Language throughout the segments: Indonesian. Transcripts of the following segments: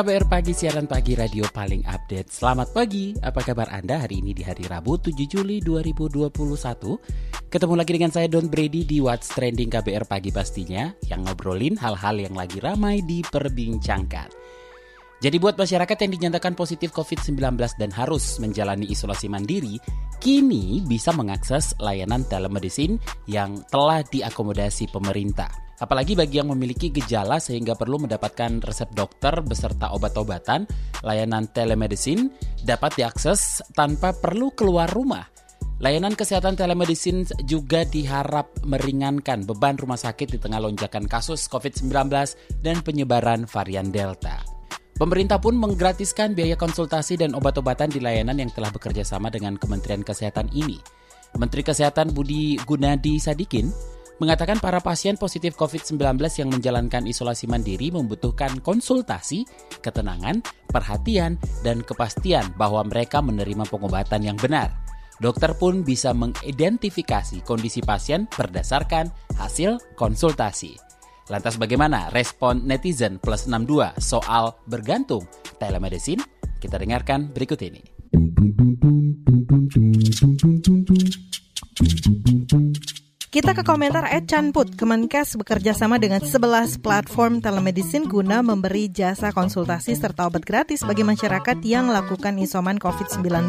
KBR Pagi, siaran pagi radio paling update. Selamat pagi, apa kabar Anda hari ini di hari Rabu 7 Juli 2021? Ketemu lagi dengan saya Don Brady di What's Trending KBR Pagi pastinya, yang ngobrolin hal-hal yang lagi ramai diperbincangkan. Jadi buat masyarakat yang dinyatakan positif COVID-19 dan harus menjalani isolasi mandiri, kini bisa mengakses layanan telemedicine yang telah diakomodasi pemerintah. Apalagi bagi yang memiliki gejala sehingga perlu mendapatkan resep dokter beserta obat-obatan, layanan telemedicine dapat diakses tanpa perlu keluar rumah. Layanan kesehatan telemedicine juga diharap meringankan beban rumah sakit di tengah lonjakan kasus COVID-19 dan penyebaran varian Delta. Pemerintah pun menggratiskan biaya konsultasi dan obat-obatan di layanan yang telah bekerja sama dengan Kementerian Kesehatan ini. Menteri Kesehatan Budi Gunadi Sadikin mengatakan para pasien positif COVID-19 yang menjalankan isolasi mandiri membutuhkan konsultasi, ketenangan, perhatian, dan kepastian bahwa mereka menerima pengobatan yang benar. Dokter pun bisa mengidentifikasi kondisi pasien berdasarkan hasil konsultasi. Lantas bagaimana respon netizen plus 62 soal bergantung telemedicine? Kita dengarkan berikut ini. Kita ke komentar Ed Chanput, Kemenkes bekerja sama dengan 11 platform telemedicine guna memberi jasa konsultasi serta obat gratis bagi masyarakat yang melakukan isoman COVID-19.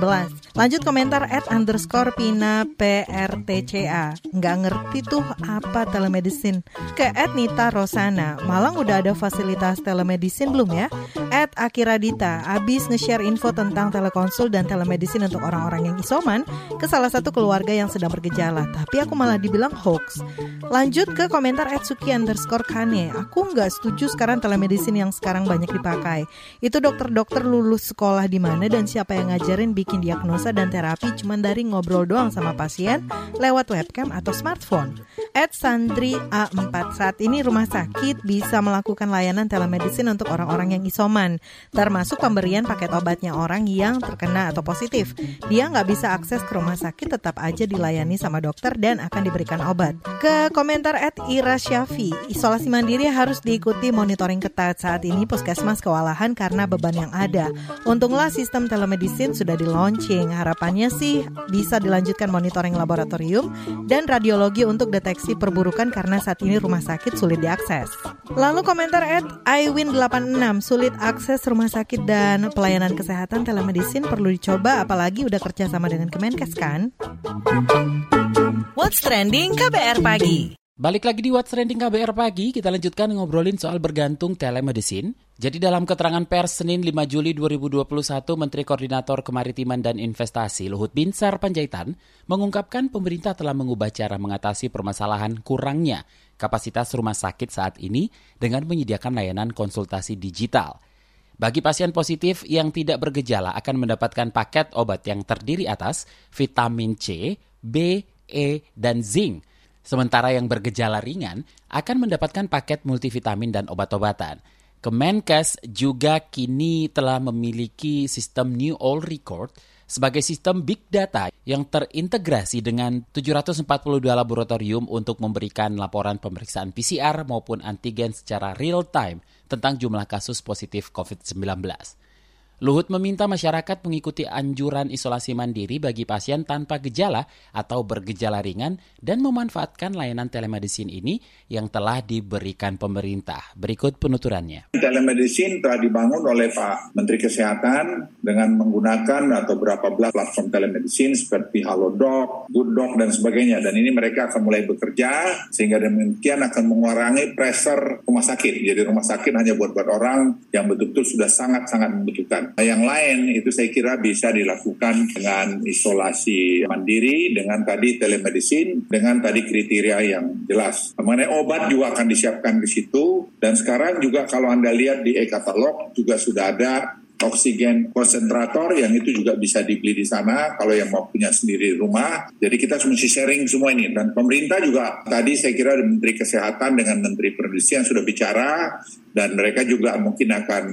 Lanjut komentar Ed underscore Pina PRTCA. Nggak ngerti tuh apa telemedicine. Ke Ed Nita Rosana, Malang udah ada fasilitas telemedicine belum ya? Ed Akiradita, abis nge-share info tentang telekonsul dan telemedicine untuk orang-orang yang isoman ke salah satu keluarga yang sedang bergejala. Tapi aku malah dibilang hoax. Lanjut ke komentar Etsuki underscore Kane. Aku nggak setuju sekarang telemedicine yang sekarang banyak dipakai. Itu dokter-dokter lulus sekolah di mana dan siapa yang ngajarin bikin diagnosa dan terapi cuma dari ngobrol doang sama pasien lewat webcam atau smartphone. Ed Sandri A4 saat ini rumah sakit bisa melakukan layanan telemedicine untuk orang-orang yang isoman, termasuk pemberian paket obatnya orang yang terkena atau positif. Dia nggak bisa akses ke rumah sakit tetap aja dilayani sama dokter dan akan diberikan obat. Ke komentar at Ira Syafi, isolasi mandiri harus diikuti monitoring ketat saat ini puskesmas kewalahan karena beban yang ada. Untunglah sistem telemedicine sudah di launching. Harapannya sih bisa dilanjutkan monitoring laboratorium dan radiologi untuk deteksi perburukan karena saat ini rumah sakit sulit diakses. Lalu komentar at iWin86, sulit akses rumah sakit dan pelayanan kesehatan telemedicine perlu dicoba apalagi udah kerja sama dengan Kemenkes kan? What's Trending KBR Pagi Balik lagi di What's Trending KBR Pagi, kita lanjutkan ngobrolin soal bergantung telemedicine. Jadi dalam keterangan pers Senin 5 Juli 2021, Menteri Koordinator Kemaritiman dan Investasi Luhut Binsar Panjaitan mengungkapkan pemerintah telah mengubah cara mengatasi permasalahan kurangnya kapasitas rumah sakit saat ini dengan menyediakan layanan konsultasi digital. Bagi pasien positif yang tidak bergejala akan mendapatkan paket obat yang terdiri atas vitamin C, B, E, dan zinc. Sementara yang bergejala ringan akan mendapatkan paket multivitamin dan obat-obatan. Kemenkes juga kini telah memiliki sistem New All Record sebagai sistem big data yang terintegrasi dengan 742 laboratorium untuk memberikan laporan pemeriksaan PCR maupun antigen secara real time tentang jumlah kasus positif COVID-19. Luhut meminta masyarakat mengikuti anjuran isolasi mandiri bagi pasien tanpa gejala atau bergejala ringan dan memanfaatkan layanan telemedicine ini yang telah diberikan pemerintah. Berikut penuturannya. Telemedicine telah dibangun oleh Pak Menteri Kesehatan dengan menggunakan atau berapa belas platform telemedicine seperti Halodoc, Goodoc, dan sebagainya. Dan ini mereka akan mulai bekerja sehingga demikian akan mengurangi pressure rumah sakit. Jadi rumah sakit hanya buat buat orang yang betul-betul sudah sangat-sangat membutuhkan. Nah, yang lain itu saya kira bisa dilakukan dengan isolasi mandiri, dengan tadi telemedicine, dengan tadi kriteria yang jelas. Mengenai obat juga akan disiapkan di situ. Dan sekarang juga kalau Anda lihat di e-katalog juga sudah ada oksigen konsentrator yang itu juga bisa dibeli di sana kalau yang mau punya sendiri di rumah. Jadi kita mesti sharing semua ini dan pemerintah juga tadi saya kira Menteri Kesehatan dengan Menteri Perindustrian sudah bicara dan mereka juga mungkin akan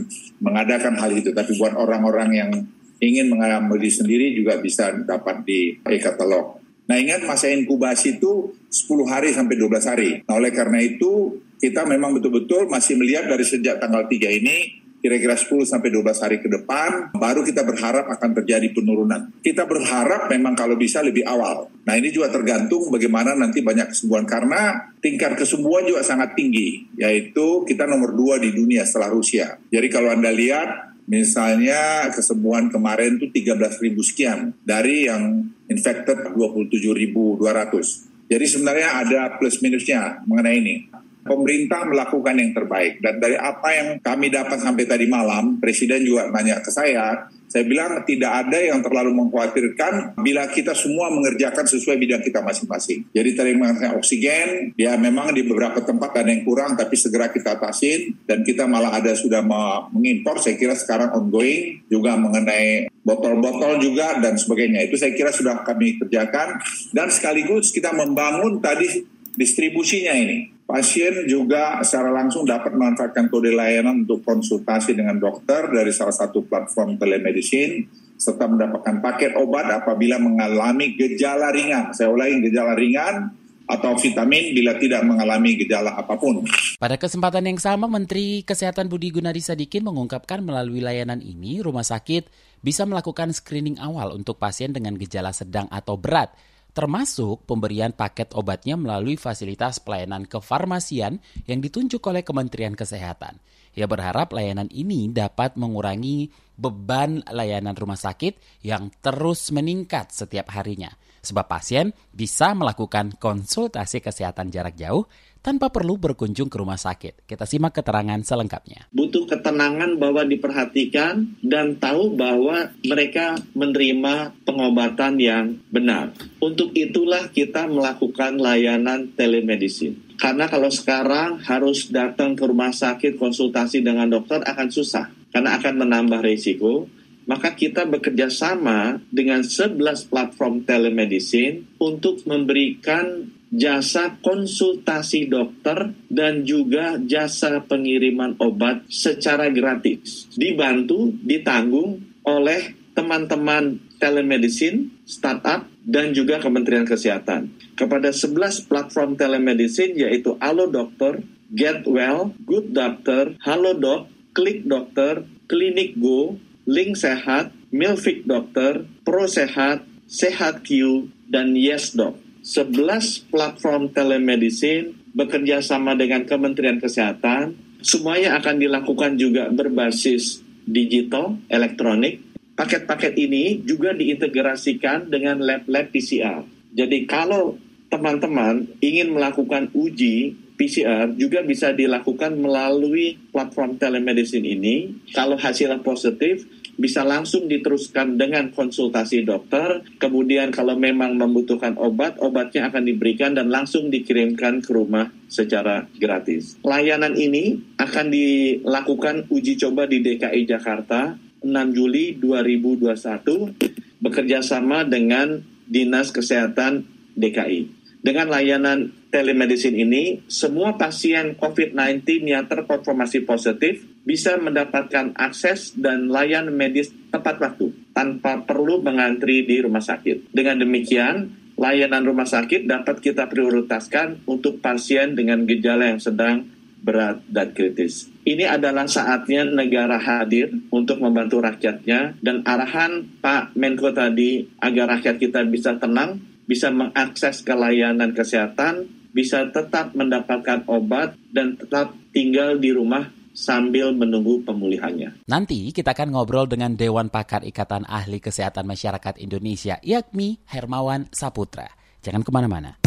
mengadakan hal itu. Tapi buat orang-orang yang ingin mengambil sendiri juga bisa dapat di e-katalog. Nah ingat masa inkubasi itu 10 hari sampai 12 hari. Nah oleh karena itu kita memang betul-betul masih melihat dari sejak tanggal 3 ini kira-kira 10 sampai 12 hari ke depan baru kita berharap akan terjadi penurunan. Kita berharap memang kalau bisa lebih awal. Nah, ini juga tergantung bagaimana nanti banyak kesembuhan karena tingkat kesembuhan juga sangat tinggi, yaitu kita nomor dua di dunia setelah Rusia. Jadi kalau Anda lihat misalnya kesembuhan kemarin itu 13 ribu sekian dari yang infected 27.200. Jadi sebenarnya ada plus minusnya mengenai ini pemerintah melakukan yang terbaik. Dan dari apa yang kami dapat sampai tadi malam, Presiden juga nanya ke saya, saya bilang tidak ada yang terlalu mengkhawatirkan bila kita semua mengerjakan sesuai bidang kita masing-masing. Jadi mengenai oksigen, ya memang di beberapa tempat ada yang kurang, tapi segera kita atasin. Dan kita malah ada sudah mengimpor, saya kira sekarang ongoing, juga mengenai botol-botol juga dan sebagainya. Itu saya kira sudah kami kerjakan. Dan sekaligus kita membangun tadi distribusinya ini Pasien juga secara langsung dapat memanfaatkan kode layanan untuk konsultasi dengan dokter dari salah satu platform telemedicine serta mendapatkan paket obat apabila mengalami gejala ringan. Saya ulangi gejala ringan atau vitamin bila tidak mengalami gejala apa pun. Pada kesempatan yang sama, Menteri Kesehatan Budi Gunadi Sadikin mengungkapkan melalui layanan ini, rumah sakit bisa melakukan screening awal untuk pasien dengan gejala sedang atau berat termasuk pemberian paket obatnya melalui fasilitas pelayanan kefarmasian yang ditunjuk oleh Kementerian Kesehatan. Ia berharap layanan ini dapat mengurangi beban layanan rumah sakit yang terus meningkat setiap harinya, sebab pasien bisa melakukan konsultasi kesehatan jarak jauh tanpa perlu berkunjung ke rumah sakit. Kita simak keterangan selengkapnya. Butuh ketenangan bahwa diperhatikan dan tahu bahwa mereka menerima pengobatan yang benar. Untuk itulah kita melakukan layanan telemedicine. Karena kalau sekarang harus datang ke rumah sakit konsultasi dengan dokter akan susah. Karena akan menambah risiko maka kita bekerja sama dengan 11 platform telemedicine untuk memberikan jasa konsultasi dokter dan juga jasa pengiriman obat secara gratis. Dibantu, ditanggung oleh teman-teman telemedicine, startup, dan juga Kementerian Kesehatan. Kepada 11 platform telemedicine yaitu Alo Dokter, Get Well, Good Doctor, Halodoc, Klik Dokter, Klinik Go, Link Sehat, Milfik Dokter, Pro Sehat, Sehat Q, dan Yes Doc. 11 platform telemedicine bekerja sama dengan Kementerian Kesehatan. Semuanya akan dilakukan juga berbasis digital, elektronik. Paket-paket ini juga diintegrasikan dengan lab-lab PCR. Jadi kalau teman-teman ingin melakukan uji PCR juga bisa dilakukan melalui platform telemedicine ini. Kalau hasilnya positif, bisa langsung diteruskan dengan konsultasi dokter. Kemudian kalau memang membutuhkan obat, obatnya akan diberikan dan langsung dikirimkan ke rumah secara gratis. Layanan ini akan dilakukan uji coba di DKI Jakarta 6 Juli 2021 bekerja sama dengan Dinas Kesehatan DKI. Dengan layanan telemedicine ini, semua pasien COVID-19 yang terkonfirmasi positif bisa mendapatkan akses dan layanan medis tepat waktu tanpa perlu mengantri di rumah sakit. Dengan demikian, layanan rumah sakit dapat kita prioritaskan untuk pasien dengan gejala yang sedang berat dan kritis. Ini adalah saatnya negara hadir untuk membantu rakyatnya dan arahan Pak Menko tadi agar rakyat kita bisa tenang, bisa mengakses ke layanan kesehatan, bisa tetap mendapatkan obat dan tetap tinggal di rumah sambil menunggu pemulihannya. Nanti kita akan ngobrol dengan Dewan Pakar Ikatan Ahli Kesehatan Masyarakat Indonesia, yakni Hermawan Saputra. Jangan ke mana-mana.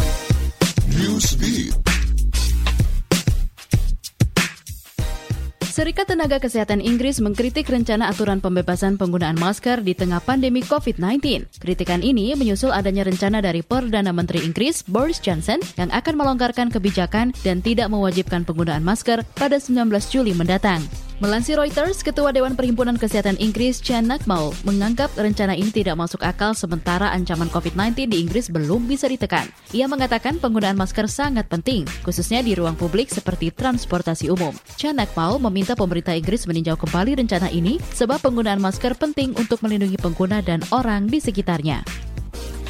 Serikat Tenaga Kesehatan Inggris mengkritik rencana aturan pembebasan penggunaan masker di tengah pandemi COVID-19. Kritikan ini menyusul adanya rencana dari Perdana Menteri Inggris Boris Johnson yang akan melonggarkan kebijakan dan tidak mewajibkan penggunaan masker pada 19 Juli mendatang. Melansir Reuters, Ketua Dewan Perhimpunan Kesehatan Inggris Chan Nakmau menganggap rencana ini tidak masuk akal sementara ancaman COVID-19 di Inggris belum bisa ditekan. Ia mengatakan penggunaan masker sangat penting, khususnya di ruang publik seperti transportasi umum. Chan Nakmau meminta pemerintah Inggris meninjau kembali rencana ini sebab penggunaan masker penting untuk melindungi pengguna dan orang di sekitarnya.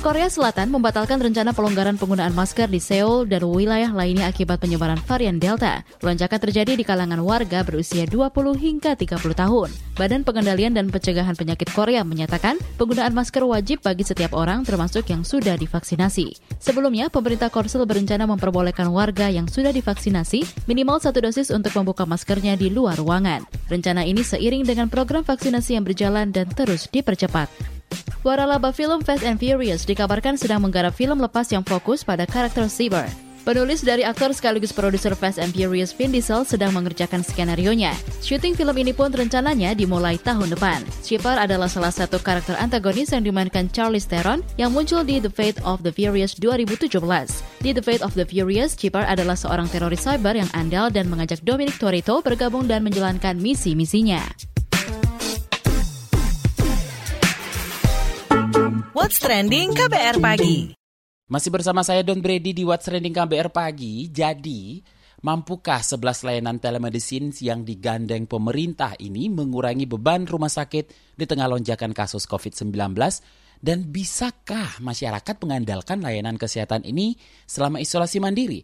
Korea Selatan membatalkan rencana pelonggaran penggunaan masker di Seoul dan wilayah lainnya akibat penyebaran varian Delta. Lonjakan terjadi di kalangan warga berusia 20 hingga 30 tahun. Badan Pengendalian dan Pencegahan Penyakit Korea menyatakan penggunaan masker wajib bagi setiap orang termasuk yang sudah divaksinasi. Sebelumnya, pemerintah Korsel berencana memperbolehkan warga yang sudah divaksinasi minimal satu dosis untuk membuka maskernya di luar ruangan. Rencana ini seiring dengan program vaksinasi yang berjalan dan terus dipercepat. Waralaba film Fast and Furious dikabarkan sedang menggarap film lepas yang fokus pada karakter Cyber. Penulis dari aktor sekaligus produser Fast and Furious Vin Diesel sedang mengerjakan skenario-nya. Syuting film ini pun rencananya dimulai tahun depan. Shepard adalah salah satu karakter antagonis yang dimainkan Charlize Theron yang muncul di The Fate of the Furious 2017. Di The Fate of the Furious, Shepard adalah seorang teroris cyber yang andal dan mengajak Dominic Toretto bergabung dan menjalankan misi-misinya. What's Trending KBR Pagi. Masih bersama saya Don Brady di What's Trending KBR Pagi. Jadi, mampukah 11 layanan telemedicine yang digandeng pemerintah ini mengurangi beban rumah sakit di tengah lonjakan kasus COVID-19? Dan bisakah masyarakat mengandalkan layanan kesehatan ini selama isolasi mandiri?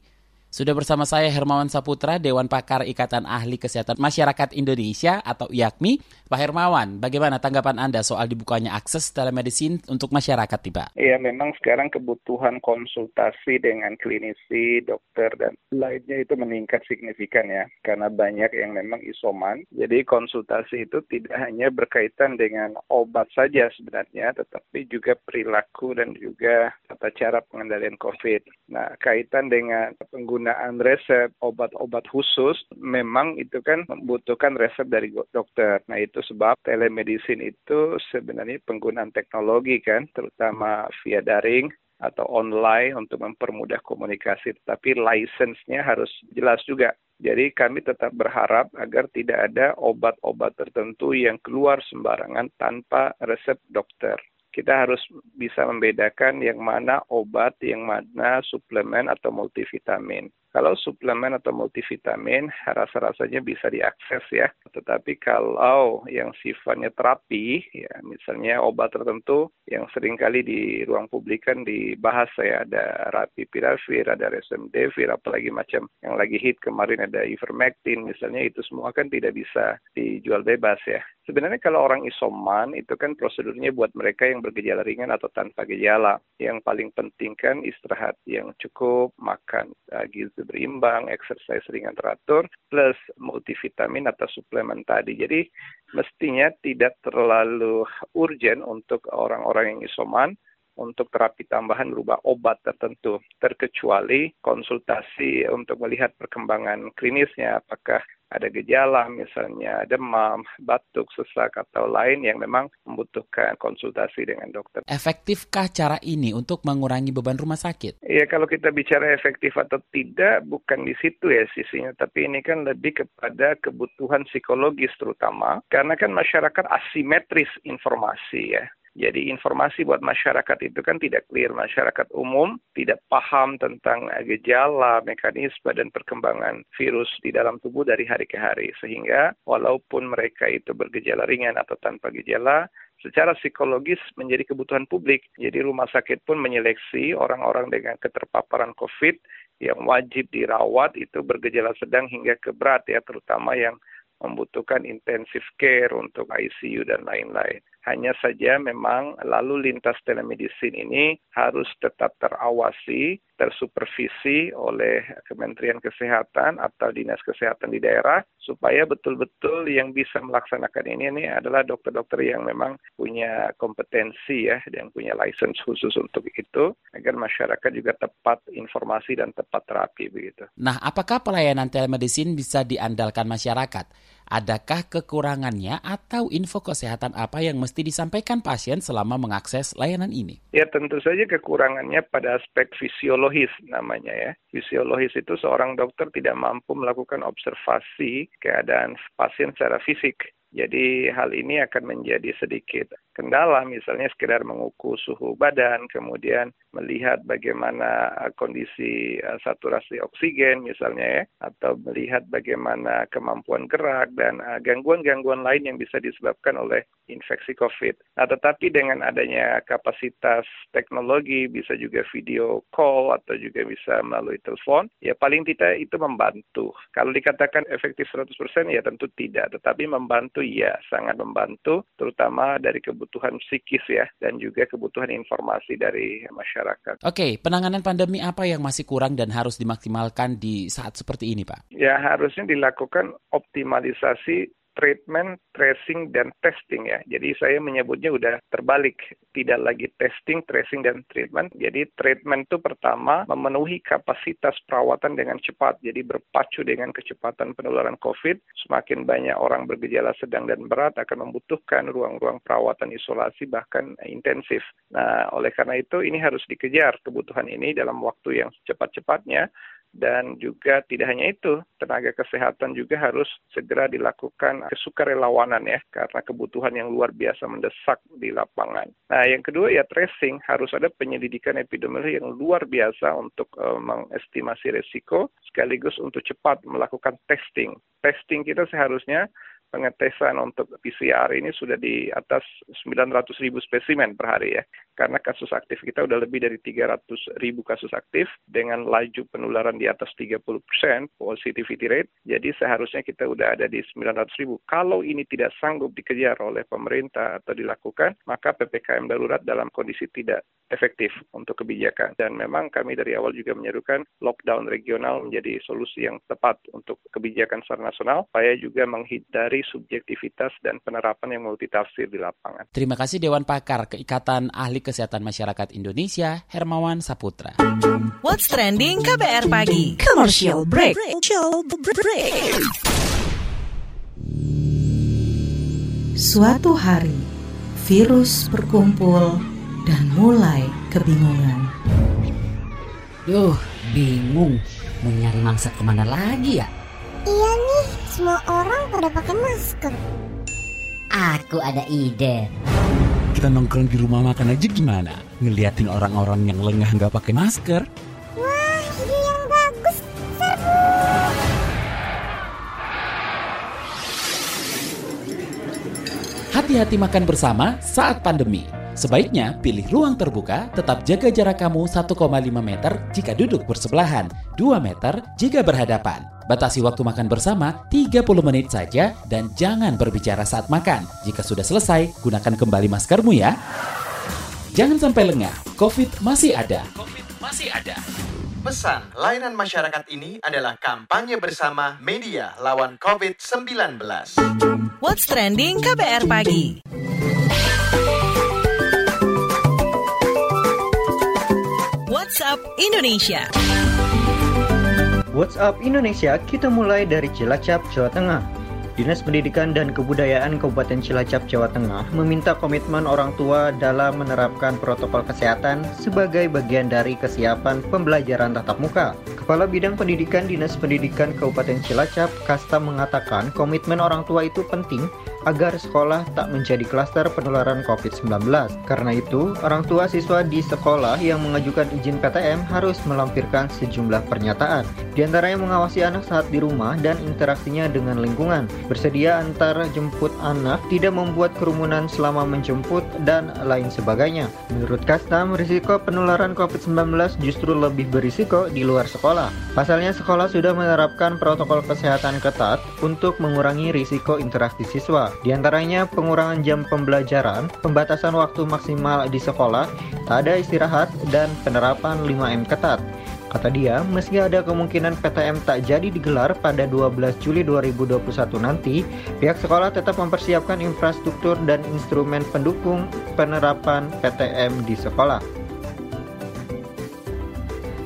Sudah bersama saya Hermawan Saputra, Dewan Pakar Ikatan Ahli Kesehatan Masyarakat Indonesia atau IAKMI. Pak Hermawan, bagaimana tanggapan Anda soal dibukanya akses telemedicine untuk masyarakat, Pak? Iya, memang sekarang kebutuhan konsultasi dengan klinisi, dokter, dan lainnya itu meningkat signifikan ya. Karena banyak yang memang isoman. Jadi konsultasi itu tidak hanya berkaitan dengan obat saja sebenarnya, tetapi juga perilaku dan juga tata cara pengendalian COVID. Nah, kaitan dengan penggunaan resep obat-obat khusus memang itu kan membutuhkan resep dari dokter. Nah itu sebab telemedicine itu sebenarnya penggunaan teknologi kan, terutama via daring atau online untuk mempermudah komunikasi, tapi license-nya harus jelas juga. Jadi kami tetap berharap agar tidak ada obat-obat tertentu yang keluar sembarangan tanpa resep dokter kita harus bisa membedakan yang mana obat, yang mana suplemen atau multivitamin. Kalau suplemen atau multivitamin rasa-rasanya bisa diakses ya. Tetapi kalau yang sifatnya terapi, ya misalnya obat tertentu yang sering kali di ruang publik kan dibahas ya ada rapipiravir, ada resmdesivir, apalagi macam yang lagi hit kemarin ada ivermectin misalnya itu semua kan tidak bisa dijual bebas ya. Sebenarnya kalau orang isoman itu kan prosedurnya buat mereka yang bergejala ringan atau tanpa gejala. Yang paling penting kan istirahat yang cukup, makan uh, gizi berimbang, exercise ringan teratur, plus multivitamin atau suplemen tadi. Jadi mestinya tidak terlalu urgent untuk orang-orang yang isoman untuk terapi tambahan berupa obat tertentu, terkecuali konsultasi untuk melihat perkembangan klinisnya, apakah ada gejala misalnya demam, batuk, sesak atau lain yang memang membutuhkan konsultasi dengan dokter. Efektifkah cara ini untuk mengurangi beban rumah sakit? Ya kalau kita bicara efektif atau tidak bukan di situ ya sisinya, tapi ini kan lebih kepada kebutuhan psikologis terutama karena kan masyarakat asimetris informasi ya. Jadi informasi buat masyarakat itu kan tidak clear. Masyarakat umum tidak paham tentang gejala, mekanisme, dan perkembangan virus di dalam tubuh dari hari ke hari. Sehingga walaupun mereka itu bergejala ringan atau tanpa gejala, secara psikologis menjadi kebutuhan publik. Jadi rumah sakit pun menyeleksi orang-orang dengan keterpaparan COVID yang wajib dirawat itu bergejala sedang hingga ke berat ya, terutama yang membutuhkan intensive care untuk ICU dan lain-lain. Hanya saja memang lalu lintas telemedicine ini harus tetap terawasi, tersupervisi oleh Kementerian Kesehatan atau Dinas Kesehatan di daerah supaya betul-betul yang bisa melaksanakan ini ini adalah dokter-dokter yang memang punya kompetensi ya yang punya license khusus untuk itu agar masyarakat juga tepat informasi dan tepat terapi begitu. Nah, apakah pelayanan telemedicine bisa diandalkan masyarakat? Adakah kekurangannya atau info kesehatan apa yang mesti disampaikan pasien selama mengakses layanan ini? Ya tentu saja kekurangannya pada aspek fisiologis namanya ya. Fisiologis itu seorang dokter tidak mampu melakukan observasi keadaan pasien secara fisik. Jadi hal ini akan menjadi sedikit kendala, misalnya sekedar mengukur suhu badan, kemudian melihat bagaimana uh, kondisi uh, saturasi oksigen misalnya ya, atau melihat bagaimana kemampuan gerak dan uh, gangguan-gangguan lain yang bisa disebabkan oleh infeksi COVID. Nah, tetapi dengan adanya kapasitas teknologi, bisa juga video call atau juga bisa melalui telepon, ya paling tidak itu membantu. Kalau dikatakan efektif 100% ya tentu tidak, tetapi membantu ya, sangat membantu terutama dari kebutuhan psikis ya dan juga kebutuhan informasi dari masyarakat. Oke, penanganan pandemi apa yang masih kurang dan harus dimaksimalkan di saat seperti ini, Pak? Ya, harusnya dilakukan optimalisasi treatment, tracing, dan testing ya. Jadi saya menyebutnya udah terbalik, tidak lagi testing, tracing, dan treatment. Jadi treatment itu pertama memenuhi kapasitas perawatan dengan cepat. Jadi berpacu dengan kecepatan penularan COVID, semakin banyak orang bergejala sedang dan berat akan membutuhkan ruang-ruang perawatan isolasi bahkan intensif. Nah, oleh karena itu ini harus dikejar kebutuhan ini dalam waktu yang cepat-cepatnya dan juga tidak hanya itu, tenaga kesehatan juga harus segera dilakukan kesukarelawanan ya, karena kebutuhan yang luar biasa mendesak di lapangan. Nah, yang kedua ya tracing, harus ada penyelidikan epidemiologi yang luar biasa untuk uh, mengestimasi resiko, sekaligus untuk cepat melakukan testing. Testing kita seharusnya pengetesan untuk PCR ini sudah di atas 900 ribu spesimen per hari ya. Karena kasus aktif kita udah lebih dari 300 ribu kasus aktif dengan laju penularan di atas 30 persen positivity rate. Jadi seharusnya kita udah ada di 900 ribu. Kalau ini tidak sanggup dikejar oleh pemerintah atau dilakukan, maka PPKM darurat dalam kondisi tidak efektif untuk kebijakan. Dan memang kami dari awal juga menyerukan lockdown regional menjadi solusi yang tepat untuk kebijakan secara nasional, supaya juga menghindari dari subjektivitas dan penerapan yang multitafsir di lapangan. Terima kasih Dewan Pakar Keikatan Ahli Kesehatan Masyarakat Indonesia, Hermawan Saputra. What's Trending KBR Pagi, Commercial Break. break. Suatu hari, virus berkumpul dan mulai kebingungan. Duh, bingung. Mau nyari mangsa ke mana lagi ya? Iya nih, semua orang pada pakai masker. Aku ada ide. Kita nongkrong di rumah makan aja gimana? Ngeliatin orang-orang yang lengah nggak pakai masker. Wah, ide yang bagus. Serbu. Hati-hati makan bersama saat pandemi. Sebaiknya pilih ruang terbuka, tetap jaga jarak kamu 1,5 meter jika duduk bersebelahan, 2 meter jika berhadapan. Batasi waktu makan bersama 30 menit saja dan jangan berbicara saat makan. Jika sudah selesai, gunakan kembali maskermu ya. Jangan sampai lengah, COVID masih ada. COVID masih ada. Pesan layanan masyarakat ini adalah kampanye bersama media lawan COVID-19. What's Trending KBR Pagi WhatsApp Indonesia. WhatsApp Indonesia kita mulai dari Cilacap, Jawa Tengah. Dinas Pendidikan dan Kebudayaan Kabupaten Cilacap, Jawa Tengah meminta komitmen orang tua dalam menerapkan protokol kesehatan sebagai bagian dari kesiapan pembelajaran tatap muka. Kepala Bidang Pendidikan Dinas Pendidikan Kabupaten Cilacap, Kasta mengatakan komitmen orang tua itu penting agar sekolah tak menjadi klaster penularan COVID-19. Karena itu, orang tua siswa di sekolah yang mengajukan izin PTM harus melampirkan sejumlah pernyataan. Di antaranya mengawasi anak saat di rumah dan interaksinya dengan lingkungan, bersedia antar jemput anak, tidak membuat kerumunan selama menjemput, dan lain sebagainya. Menurut Kastam, risiko penularan COVID-19 justru lebih berisiko di luar sekolah. Pasalnya, sekolah sudah menerapkan protokol kesehatan ketat untuk mengurangi risiko interaksi siswa. Di antaranya pengurangan jam pembelajaran, pembatasan waktu maksimal di sekolah, tak ada istirahat, dan penerapan 5M ketat. Kata dia, meski ada kemungkinan PTM tak jadi digelar pada 12 Juli 2021 nanti, pihak sekolah tetap mempersiapkan infrastruktur dan instrumen pendukung penerapan PTM di sekolah.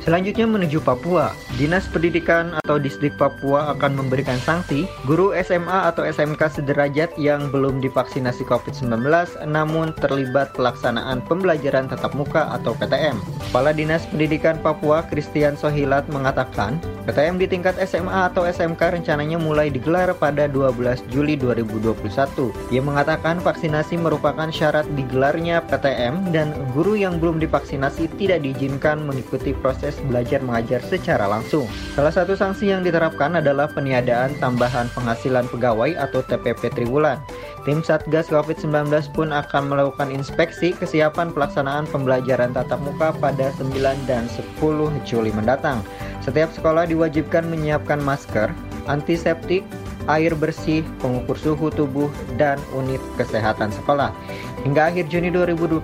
Selanjutnya menuju Papua. Dinas Pendidikan atau Distrik Papua akan memberikan sanksi guru SMA atau SMK sederajat yang belum divaksinasi COVID-19 namun terlibat pelaksanaan pembelajaran tatap muka atau PTM. Kepala Dinas Pendidikan Papua Christian Sohilat mengatakan, PTM di tingkat SMA atau SMK rencananya mulai digelar pada 12 Juli 2021. Ia mengatakan vaksinasi merupakan syarat digelarnya PTM dan guru yang belum divaksinasi tidak diizinkan mengikuti proses belajar mengajar secara langsung. Salah satu sanksi yang diterapkan adalah peniadaan tambahan penghasilan pegawai atau TPP Triwulan. Tim Satgas COVID-19 pun akan melakukan inspeksi kesiapan pelaksanaan pembelajaran tatap muka pada 9 dan 10 Juli mendatang. Setiap sekolah diwajibkan menyiapkan masker, antiseptik, air bersih, pengukur suhu tubuh, dan unit kesehatan sekolah. Hingga akhir Juni 2021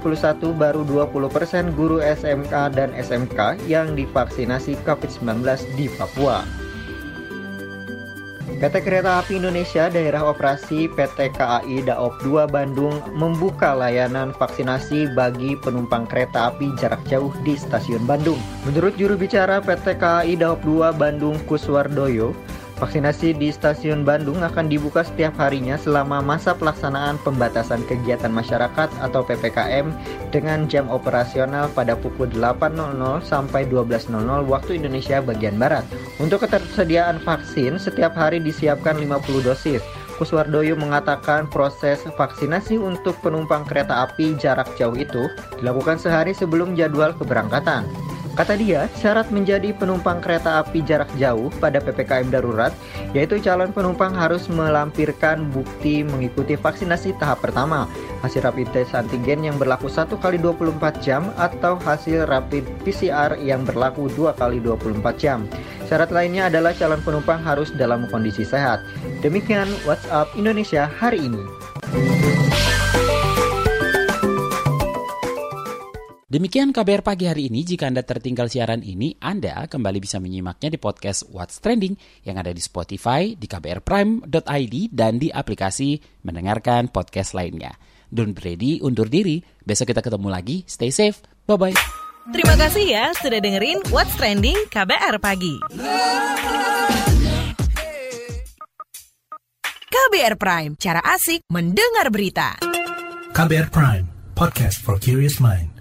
baru 20% guru SMK dan SMK yang divaksinasi COVID-19 di Papua. PT Kereta Api Indonesia Daerah Operasi PT KAI Daop 2 Bandung membuka layanan vaksinasi bagi penumpang kereta api jarak jauh di stasiun Bandung. Menurut juru bicara PT KAI Daop 2 Bandung Kuswardoyo, Vaksinasi di stasiun Bandung akan dibuka setiap harinya selama masa pelaksanaan pembatasan kegiatan masyarakat atau PPKM dengan jam operasional pada pukul 8.00 sampai 12.00 waktu Indonesia bagian Barat. Untuk ketersediaan vaksin, setiap hari disiapkan 50 dosis. Kuswardoyo mengatakan proses vaksinasi untuk penumpang kereta api jarak jauh itu dilakukan sehari sebelum jadwal keberangkatan. Kata dia, syarat menjadi penumpang kereta api jarak jauh pada PPKM darurat yaitu calon penumpang harus melampirkan bukti mengikuti vaksinasi tahap pertama, hasil rapid test antigen yang berlaku 1 kali 24 jam atau hasil rapid PCR yang berlaku 2 kali 24 jam. Syarat lainnya adalah calon penumpang harus dalam kondisi sehat. Demikian WhatsApp Indonesia hari ini. Demikian KBR pagi hari ini. Jika Anda tertinggal siaran ini, Anda kembali bisa menyimaknya di podcast What's Trending yang ada di Spotify, di kbrprime.id, dan di aplikasi mendengarkan podcast lainnya. Don't ready, undur diri. Besok kita ketemu lagi. Stay safe. Bye-bye. Terima kasih ya sudah dengerin What's Trending KBR Pagi. KBR Prime, cara asik mendengar berita. KBR Prime, podcast for curious mind.